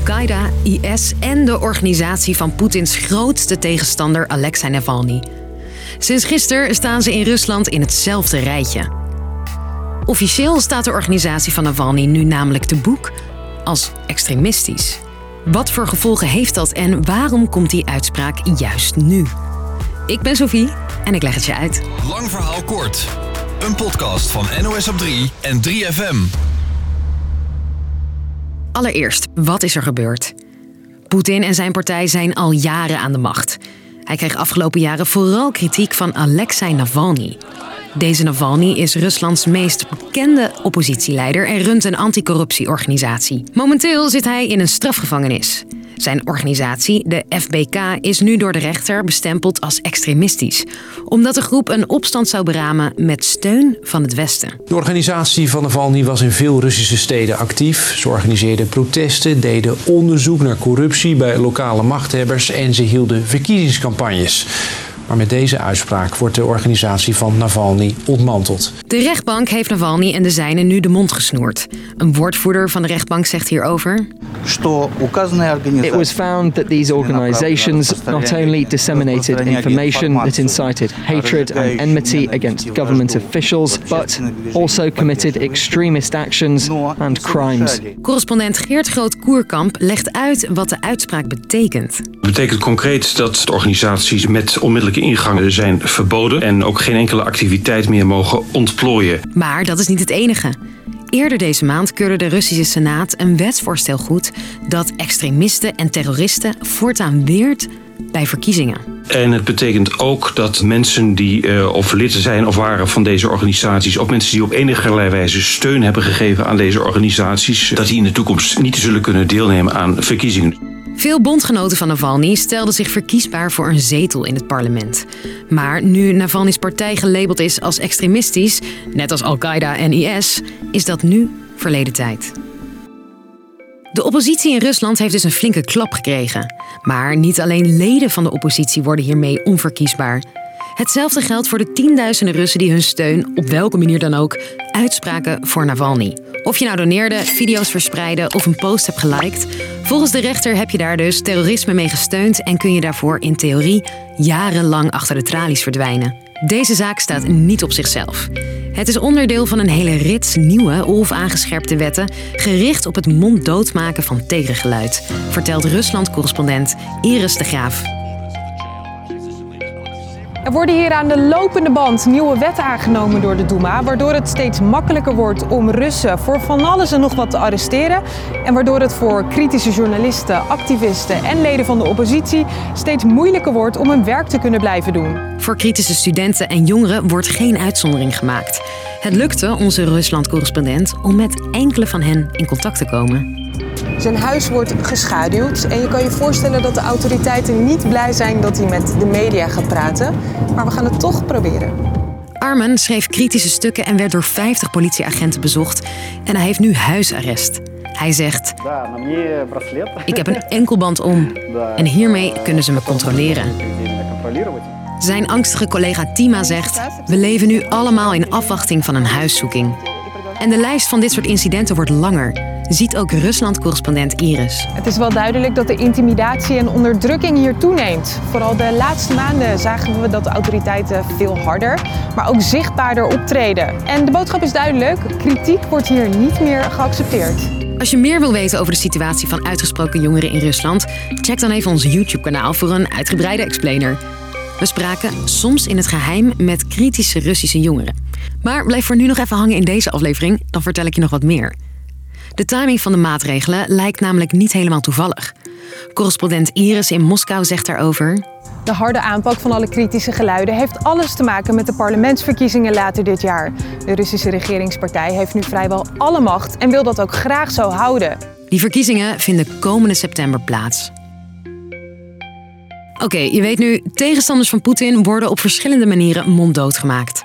Al-Qaeda, IS en de organisatie van Poetins grootste tegenstander Alexei Navalny. Sinds gisteren staan ze in Rusland in hetzelfde rijtje. Officieel staat de organisatie van Navalny nu namelijk te boek als extremistisch. Wat voor gevolgen heeft dat en waarom komt die uitspraak juist nu? Ik ben Sophie en ik leg het je uit. Lang verhaal kort. Een podcast van NOS op 3 en 3FM. Allereerst, wat is er gebeurd? Poetin en zijn partij zijn al jaren aan de macht. Hij kreeg afgelopen jaren vooral kritiek van Alexei Navalny. Deze Navalny is Ruslands meest bekende oppositieleider en runt een anticorruptieorganisatie. Momenteel zit hij in een strafgevangenis. Zijn organisatie, de FBK, is nu door de rechter bestempeld als extremistisch, omdat de groep een opstand zou beramen met steun van het Westen. De organisatie van Navalny was in veel Russische steden actief. Ze organiseerden protesten, deden onderzoek naar corruptie bij lokale machthebbers en ze hielden verkiezingscampagnes. Maar met deze uitspraak wordt de organisatie van Navalny ontmanteld. De rechtbank heeft Navalny en de zijnen nu de mond gesnoerd. Een woordvoerder van de rechtbank zegt hierover. It was found that these organizations not only disseminated information that incited hatred and enmity against government officials, but also committed extremist actions and crimes. Correspondent Geert Groot-Koerkamp legt uit wat de uitspraak betekent. Het betekent concreet dat de organisaties met onmiddellijke ingangen zijn verboden en ook geen enkele activiteit meer mogen ontplooien. Maar dat is niet het enige. Eerder deze maand keurde de Russische Senaat een wetsvoorstel goed dat extremisten en terroristen voortaan weert bij verkiezingen. En het betekent ook dat mensen die uh, of lid zijn of waren van deze organisaties, of mensen die op enige wijze steun hebben gegeven aan deze organisaties, dat die in de toekomst niet zullen kunnen deelnemen aan verkiezingen. Veel bondgenoten van Navalny stelden zich verkiesbaar voor een zetel in het parlement. Maar nu Navalny's partij gelabeld is als extremistisch, net als Al-Qaeda en IS, is dat nu verleden tijd. De oppositie in Rusland heeft dus een flinke klap gekregen. Maar niet alleen leden van de oppositie worden hiermee onverkiesbaar. Hetzelfde geldt voor de tienduizenden Russen die hun steun, op welke manier dan ook, uitspraken voor Navalny. Of je nou doneerde, video's verspreidde of een post hebt geliked, volgens de rechter heb je daar dus terrorisme mee gesteund en kun je daarvoor in theorie jarenlang achter de tralies verdwijnen. Deze zaak staat niet op zichzelf. Het is onderdeel van een hele rits nieuwe of aangescherpte wetten gericht op het monddoodmaken van tegengeluid, vertelt Rusland-correspondent Iris de Graaf. Er worden hier aan de lopende band nieuwe wetten aangenomen door de Duma, waardoor het steeds makkelijker wordt om Russen voor van alles en nog wat te arresteren en waardoor het voor kritische journalisten, activisten en leden van de oppositie steeds moeilijker wordt om hun werk te kunnen blijven doen. Voor kritische studenten en jongeren wordt geen uitzondering gemaakt. Het lukte onze Rusland-correspondent om met enkele van hen in contact te komen. Zijn huis wordt geschaduwd en je kan je voorstellen dat de autoriteiten niet blij zijn dat hij met de media gaat praten. Maar we gaan het toch proberen. Armen schreef kritische stukken en werd door 50 politieagenten bezocht. En hij heeft nu huisarrest. Hij zegt: Ik heb een enkelband om en hiermee kunnen ze me controleren. Zijn angstige collega Tima zegt: We leven nu allemaal in afwachting van een huiszoeking. En de lijst van dit soort incidenten wordt langer ziet ook Rusland-correspondent Iris. Het is wel duidelijk dat de intimidatie en onderdrukking hier toeneemt. Vooral de laatste maanden zagen we dat de autoriteiten veel harder, maar ook zichtbaarder optreden. En de boodschap is duidelijk: kritiek wordt hier niet meer geaccepteerd. Als je meer wil weten over de situatie van uitgesproken jongeren in Rusland, check dan even ons YouTube-kanaal voor een uitgebreide explainer. We spraken soms in het geheim met kritische Russische jongeren. Maar blijf voor nu nog even hangen in deze aflevering, dan vertel ik je nog wat meer. De timing van de maatregelen lijkt namelijk niet helemaal toevallig. Correspondent Iris in Moskou zegt daarover. De harde aanpak van alle kritische geluiden heeft alles te maken met de parlementsverkiezingen later dit jaar. De Russische regeringspartij heeft nu vrijwel alle macht en wil dat ook graag zo houden. Die verkiezingen vinden komende september plaats. Oké, je weet nu, tegenstanders van Poetin worden op verschillende manieren monddood gemaakt.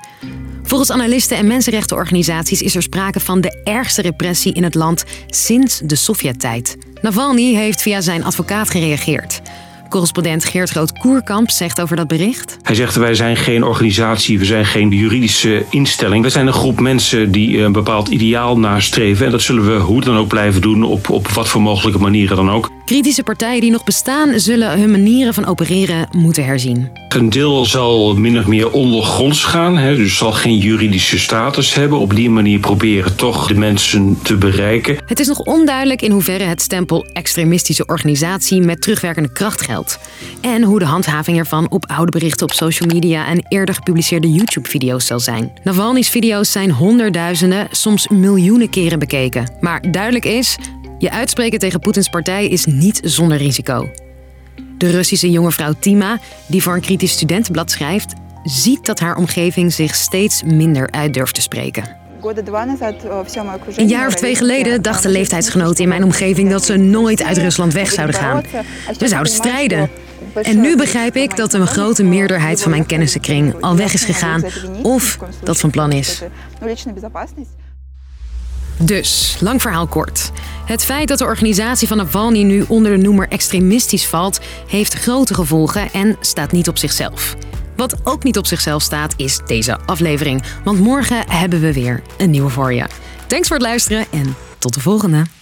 Volgens analisten en mensenrechtenorganisaties is er sprake van de ergste repressie in het land sinds de Sovjet-tijd. Navalny heeft via zijn advocaat gereageerd. Correspondent Geert Groot-Koerkamp zegt over dat bericht. Hij zegt: Wij zijn geen organisatie, we zijn geen juridische instelling. We zijn een groep mensen die een bepaald ideaal nastreven. En dat zullen we hoe dan ook blijven doen, op, op wat voor mogelijke manieren dan ook. Kritische partijen die nog bestaan, zullen hun manieren van opereren moeten herzien. Een deel zal min of meer ondergronds gaan, hè, dus zal geen juridische status hebben. Op die manier proberen toch de mensen te bereiken. Het is nog onduidelijk in hoeverre het stempel extremistische organisatie met terugwerkende kracht geldt. En hoe de handhaving ervan op oude berichten op social media en eerder gepubliceerde YouTube-video's zal zijn. Navalny's video's zijn honderdduizenden, soms miljoenen keren bekeken. Maar duidelijk is, je uitspreken tegen Poetins partij is niet zonder risico. De Russische jonge vrouw Tima, die voor een kritisch studentenblad schrijft, ziet dat haar omgeving zich steeds minder uit durft te spreken. Een jaar of twee geleden dachten leeftijdsgenoten in mijn omgeving dat ze nooit uit Rusland weg zouden gaan. We zouden strijden. En nu begrijp ik dat een grote meerderheid van mijn kennissenkring al weg is gegaan of dat van plan is. Dus, lang verhaal kort. Het feit dat de organisatie van Navalny nu onder de noemer extremistisch valt, heeft grote gevolgen en staat niet op zichzelf. Wat ook niet op zichzelf staat, is deze aflevering. Want morgen hebben we weer een nieuwe voor je. Thanks voor het luisteren en tot de volgende.